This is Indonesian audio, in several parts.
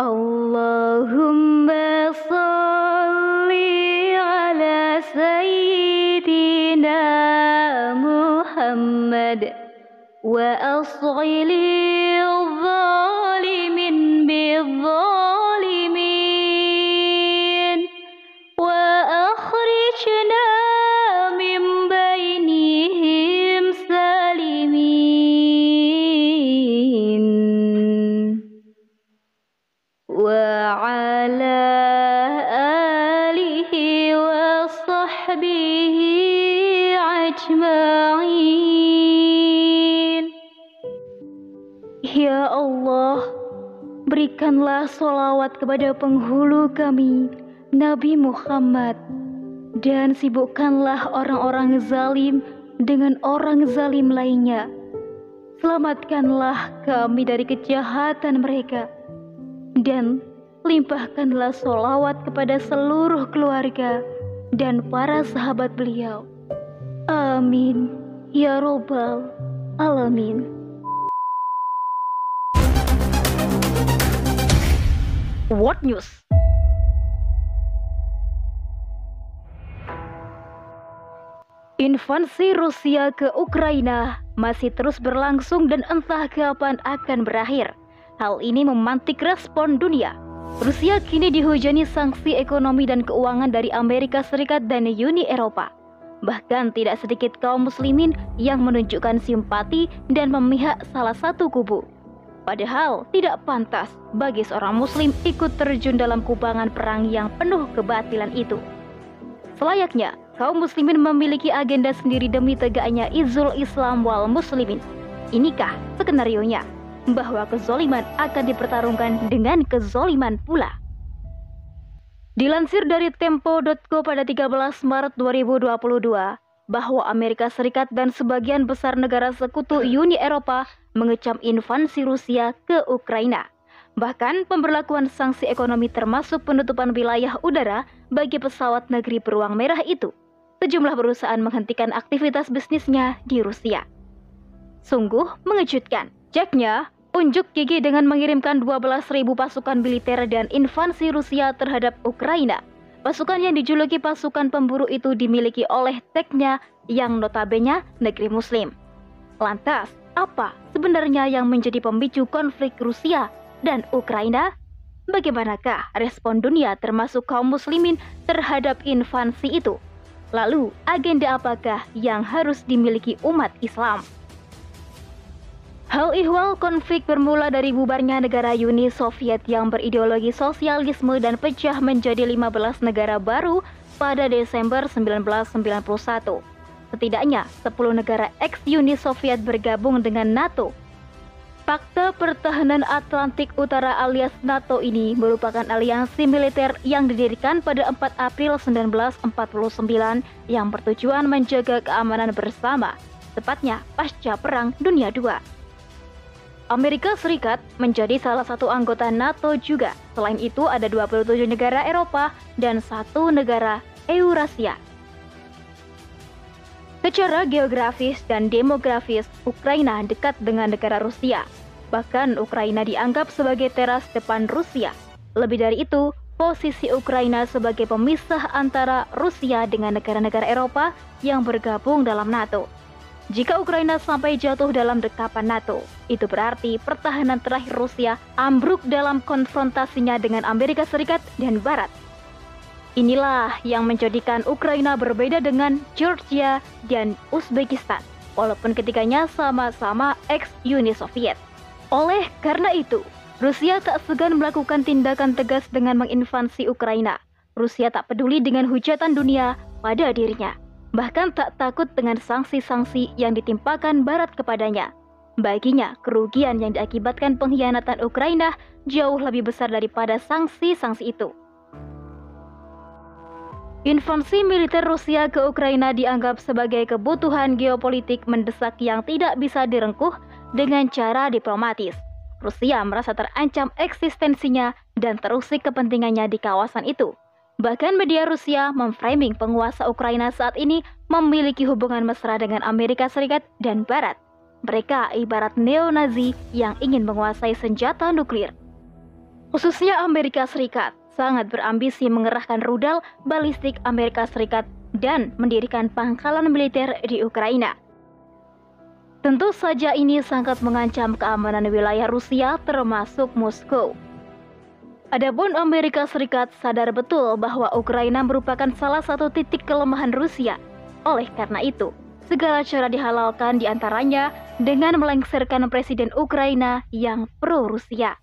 اللهم berikanlah solawat kepada penghulu kami, Nabi Muhammad, dan sibukkanlah orang-orang zalim dengan orang zalim lainnya. Selamatkanlah kami dari kejahatan mereka dan limpahkanlah solawat kepada seluruh keluarga dan para sahabat beliau. Amin. Ya Robbal Alamin. What News Invasi Rusia ke Ukraina masih terus berlangsung dan entah kapan akan berakhir. Hal ini memantik respon dunia. Rusia kini dihujani sanksi ekonomi dan keuangan dari Amerika Serikat dan Uni Eropa. Bahkan tidak sedikit kaum muslimin yang menunjukkan simpati dan memihak salah satu kubu. Padahal tidak pantas bagi seorang muslim ikut terjun dalam kubangan perang yang penuh kebatilan itu. Selayaknya, kaum muslimin memiliki agenda sendiri demi tegaknya izul Islam wal muslimin. Inikah skenario-nya? bahwa kezoliman akan dipertarungkan dengan kezoliman pula. Dilansir dari Tempo.co pada 13 Maret 2022, bahwa Amerika Serikat dan sebagian besar negara sekutu Uni Eropa mengecam invasi Rusia ke Ukraina. Bahkan pemberlakuan sanksi ekonomi termasuk penutupan wilayah udara bagi pesawat negeri beruang merah itu. Sejumlah perusahaan menghentikan aktivitas bisnisnya di Rusia. Sungguh mengejutkan. Jacknya unjuk gigi dengan mengirimkan 12.000 pasukan militer dan invasi Rusia terhadap Ukraina. Pasukan yang dijuluki pasukan pemburu itu dimiliki oleh teknya yang notabene negeri muslim. Lantas, apa sebenarnya yang menjadi pemicu konflik Rusia dan Ukraina? Bagaimanakah respon dunia termasuk kaum muslimin terhadap invasi itu? Lalu, agenda apakah yang harus dimiliki umat Islam? Hal ihwal konflik bermula dari bubarnya negara Uni Soviet yang berideologi sosialisme dan pecah menjadi 15 negara baru pada Desember 1991. Setidaknya 10 negara ex-Uni Soviet bergabung dengan NATO. Fakta Pertahanan Atlantik Utara alias NATO ini merupakan aliansi militer yang didirikan pada 4 April 1949 yang bertujuan menjaga keamanan bersama, tepatnya pasca Perang Dunia II. Amerika Serikat menjadi salah satu anggota NATO juga. Selain itu ada 27 negara Eropa dan satu negara Eurasia. Secara geografis dan demografis, Ukraina dekat dengan negara Rusia. Bahkan Ukraina dianggap sebagai teras depan Rusia. Lebih dari itu, posisi Ukraina sebagai pemisah antara Rusia dengan negara-negara Eropa yang bergabung dalam NATO. Jika Ukraina sampai jatuh dalam dekapan NATO, itu berarti pertahanan terakhir Rusia ambruk dalam konfrontasinya dengan Amerika Serikat dan Barat. Inilah yang menjadikan Ukraina berbeda dengan Georgia dan Uzbekistan, walaupun ketiganya sama-sama ex-Uni Soviet. Oleh karena itu, Rusia tak segan melakukan tindakan tegas dengan menginvasi Ukraina. Rusia tak peduli dengan hujatan dunia pada dirinya bahkan tak takut dengan sanksi-sanksi yang ditimpakan Barat kepadanya. Baginya, kerugian yang diakibatkan pengkhianatan Ukraina jauh lebih besar daripada sanksi-sanksi itu. Invasi militer Rusia ke Ukraina dianggap sebagai kebutuhan geopolitik mendesak yang tidak bisa direngkuh dengan cara diplomatis. Rusia merasa terancam eksistensinya dan terusik kepentingannya di kawasan itu. Bahkan media Rusia memframing penguasa Ukraina saat ini memiliki hubungan mesra dengan Amerika Serikat dan Barat. Mereka ibarat neo-Nazi yang ingin menguasai senjata nuklir. khususnya Amerika Serikat, sangat berambisi mengerahkan rudal balistik Amerika Serikat dan mendirikan pangkalan militer di Ukraina. Tentu saja ini sangat mengancam keamanan wilayah Rusia termasuk Moskow. Adapun Amerika Serikat sadar betul bahwa Ukraina merupakan salah satu titik kelemahan Rusia. Oleh karena itu, segala cara dihalalkan di antaranya dengan melengsarkan Presiden Ukraina yang pro-Rusia.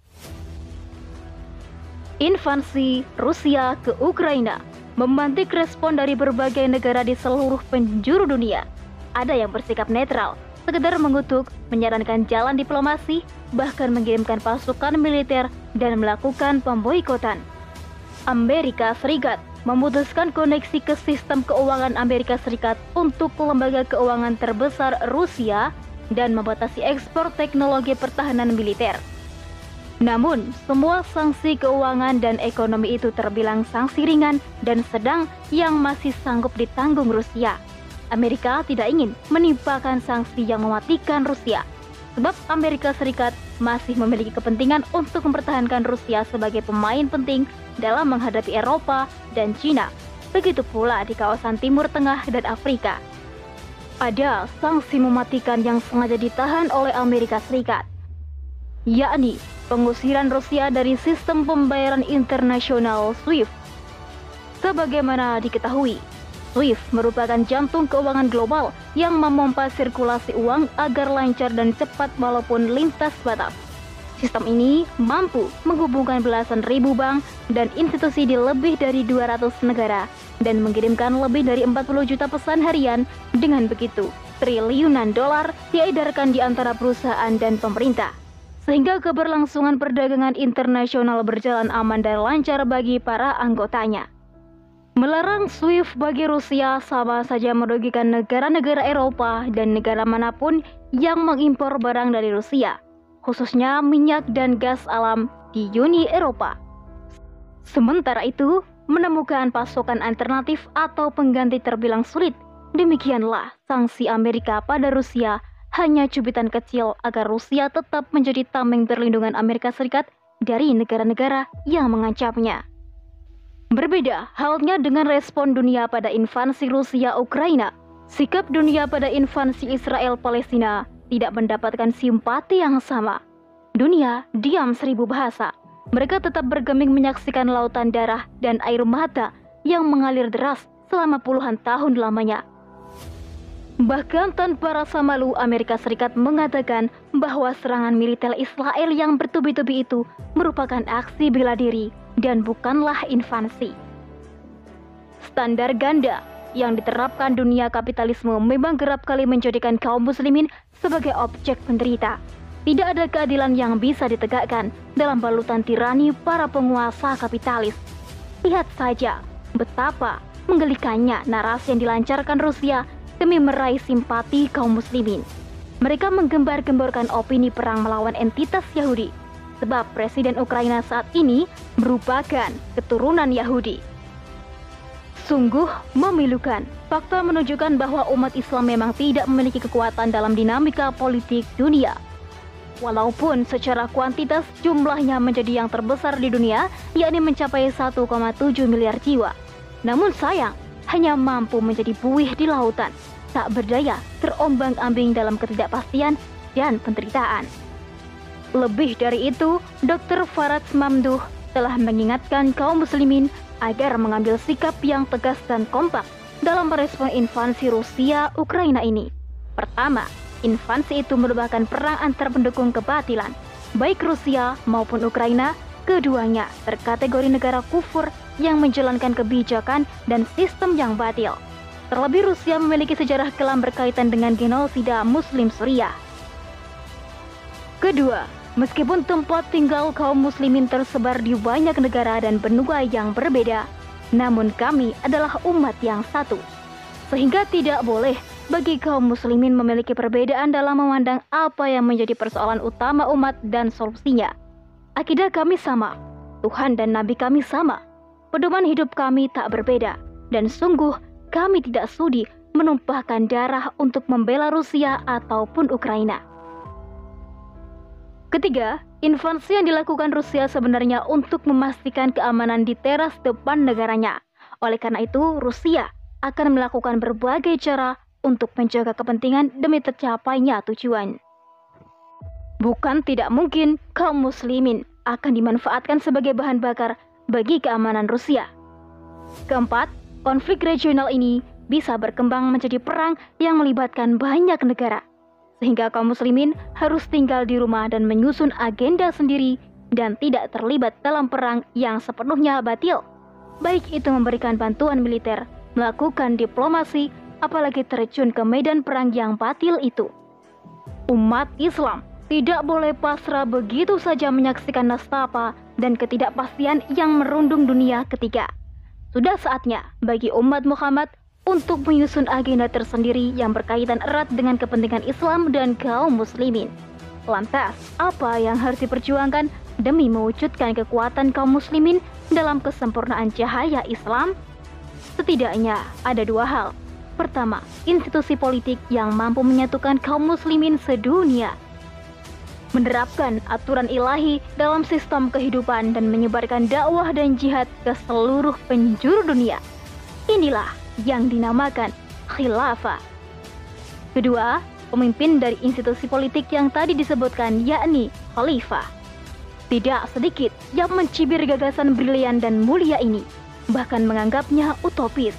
Invasi Rusia ke Ukraina memantik respon dari berbagai negara di seluruh penjuru dunia. Ada yang bersikap netral, sekedar mengutuk, menyarankan jalan diplomasi, bahkan mengirimkan pasukan militer dan melakukan pemboikotan. Amerika Serikat memutuskan koneksi ke sistem keuangan Amerika Serikat untuk lembaga keuangan terbesar Rusia dan membatasi ekspor teknologi pertahanan militer. Namun, semua sanksi keuangan dan ekonomi itu terbilang sanksi ringan dan sedang yang masih sanggup ditanggung Rusia. Amerika tidak ingin menimpakan sanksi yang mematikan Rusia, sebab Amerika Serikat masih memiliki kepentingan untuk mempertahankan Rusia sebagai pemain penting dalam menghadapi Eropa dan Cina. Begitu pula di kawasan Timur Tengah dan Afrika. Ada sanksi mematikan yang sengaja ditahan oleh Amerika Serikat, yakni pengusiran Rusia dari sistem pembayaran internasional SWIFT. Sebagaimana diketahui, SWIFT merupakan jantung keuangan global yang memompa sirkulasi uang agar lancar dan cepat walaupun lintas batas. Sistem ini mampu menghubungkan belasan ribu bank dan institusi di lebih dari 200 negara dan mengirimkan lebih dari 40 juta pesan harian. Dengan begitu, triliunan dolar diedarkan di antara perusahaan dan pemerintah sehingga keberlangsungan perdagangan internasional berjalan aman dan lancar bagi para anggotanya. Melarang SWIFT bagi Rusia sama saja merugikan negara-negara Eropa dan negara mana pun yang mengimpor barang dari Rusia, khususnya minyak dan gas alam di Uni Eropa. Sementara itu, menemukan pasokan alternatif atau pengganti terbilang sulit. Demikianlah sanksi Amerika pada Rusia hanya cubitan kecil agar Rusia tetap menjadi tameng perlindungan Amerika Serikat dari negara-negara yang mengancamnya. Berbeda halnya dengan respon dunia pada invasi Rusia Ukraina, sikap dunia pada invasi Israel Palestina tidak mendapatkan simpati yang sama. Dunia diam seribu bahasa. Mereka tetap bergeming menyaksikan lautan darah dan air mata yang mengalir deras selama puluhan tahun lamanya Bahkan tanpa rasa malu, Amerika Serikat mengatakan bahwa serangan militer Israel yang bertubi-tubi itu merupakan aksi bela diri dan bukanlah invasi. Standar ganda yang diterapkan dunia kapitalisme memang kerap kali menjadikan kaum muslimin sebagai objek penderita. Tidak ada keadilan yang bisa ditegakkan dalam balutan tirani para penguasa kapitalis. Lihat saja betapa menggelikannya narasi yang dilancarkan Rusia demi meraih simpati kaum muslimin. Mereka menggembar-gemborkan opini perang melawan entitas Yahudi, sebab Presiden Ukraina saat ini merupakan keturunan Yahudi. Sungguh memilukan, fakta menunjukkan bahwa umat Islam memang tidak memiliki kekuatan dalam dinamika politik dunia. Walaupun secara kuantitas jumlahnya menjadi yang terbesar di dunia, yakni mencapai 1,7 miliar jiwa. Namun sayang, hanya mampu menjadi buih di lautan, tak berdaya, terombang-ambing dalam ketidakpastian dan penderitaan. Lebih dari itu, Dr. Farad Mamduh telah mengingatkan kaum muslimin agar mengambil sikap yang tegas dan kompak dalam merespon invasi Rusia Ukraina ini. Pertama, invasi itu merupakan perang antar pendukung kebatilan, baik Rusia maupun Ukraina Keduanya terkategori negara kufur yang menjalankan kebijakan dan sistem yang batil. Terlebih Rusia memiliki sejarah kelam berkaitan dengan genosida Muslim Suriah. Kedua, meskipun tempat tinggal kaum muslimin tersebar di banyak negara dan benua yang berbeda, namun kami adalah umat yang satu. Sehingga tidak boleh bagi kaum muslimin memiliki perbedaan dalam memandang apa yang menjadi persoalan utama umat dan solusinya. Akidah kami sama, Tuhan dan Nabi kami sama, pedoman hidup kami tak berbeda, dan sungguh kami tidak sudi menumpahkan darah untuk membela Rusia ataupun Ukraina. Ketiga, Invasi yang dilakukan Rusia sebenarnya untuk memastikan keamanan di teras depan negaranya. Oleh karena itu, Rusia akan melakukan berbagai cara untuk menjaga kepentingan demi tercapainya tujuan. Bukan tidak mungkin kaum muslimin akan dimanfaatkan sebagai bahan bakar bagi keamanan Rusia. Keempat, konflik regional ini bisa berkembang menjadi perang yang melibatkan banyak negara sehingga kaum muslimin harus tinggal di rumah dan menyusun agenda sendiri dan tidak terlibat dalam perang yang sepenuhnya batil. Baik itu memberikan bantuan militer, melakukan diplomasi, apalagi terjun ke medan perang yang batil itu. Umat Islam tidak boleh pasrah begitu saja menyaksikan nastapa dan ketidakpastian yang merundung dunia ketiga. Sudah saatnya bagi umat Muhammad untuk menyusun agenda tersendiri yang berkaitan erat dengan kepentingan Islam dan kaum muslimin. Lantas, apa yang harus diperjuangkan demi mewujudkan kekuatan kaum muslimin dalam kesempurnaan cahaya Islam? Setidaknya ada dua hal. Pertama, institusi politik yang mampu menyatukan kaum muslimin sedunia. Menerapkan aturan ilahi dalam sistem kehidupan dan menyebarkan dakwah dan jihad ke seluruh penjuru dunia. Inilah yang dinamakan khilafah. Kedua, pemimpin dari institusi politik yang tadi disebutkan yakni khalifah. Tidak sedikit yang mencibir gagasan brilian dan mulia ini, bahkan menganggapnya utopis.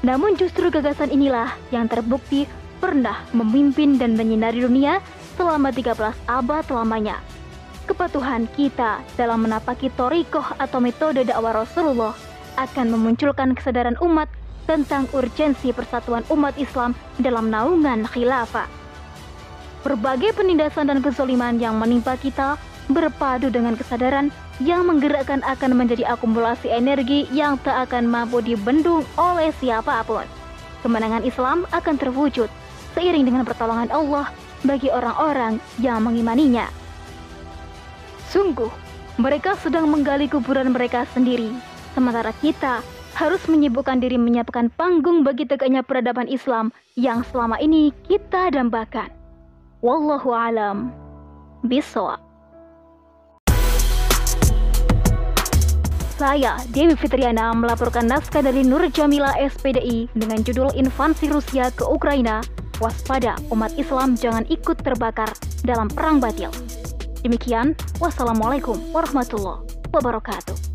Namun justru gagasan inilah yang terbukti pernah memimpin dan menyinari dunia selama 13 abad lamanya. Kepatuhan kita dalam menapaki torikoh atau metode dakwah Rasulullah akan memunculkan kesadaran umat tentang urgensi persatuan umat Islam dalam naungan khilafah. Berbagai penindasan dan kezaliman yang menimpa kita berpadu dengan kesadaran yang menggerakkan akan menjadi akumulasi energi yang tak akan mampu dibendung oleh siapa pun. Kemenangan Islam akan terwujud seiring dengan pertolongan Allah bagi orang-orang yang mengimaninya. Sungguh, mereka sedang menggali kuburan mereka sendiri, sementara kita harus menyibukkan diri menyiapkan panggung bagi tegaknya peradaban Islam yang selama ini kita dambakan. Wallahu alam. Bisawab. Saya, Dewi Fitriana, melaporkan naskah dari Nur Jamila SPDI dengan judul Invasi Rusia ke Ukraina. Waspada, umat Islam jangan ikut terbakar dalam perang batil. Demikian, wassalamualaikum warahmatullahi wabarakatuh.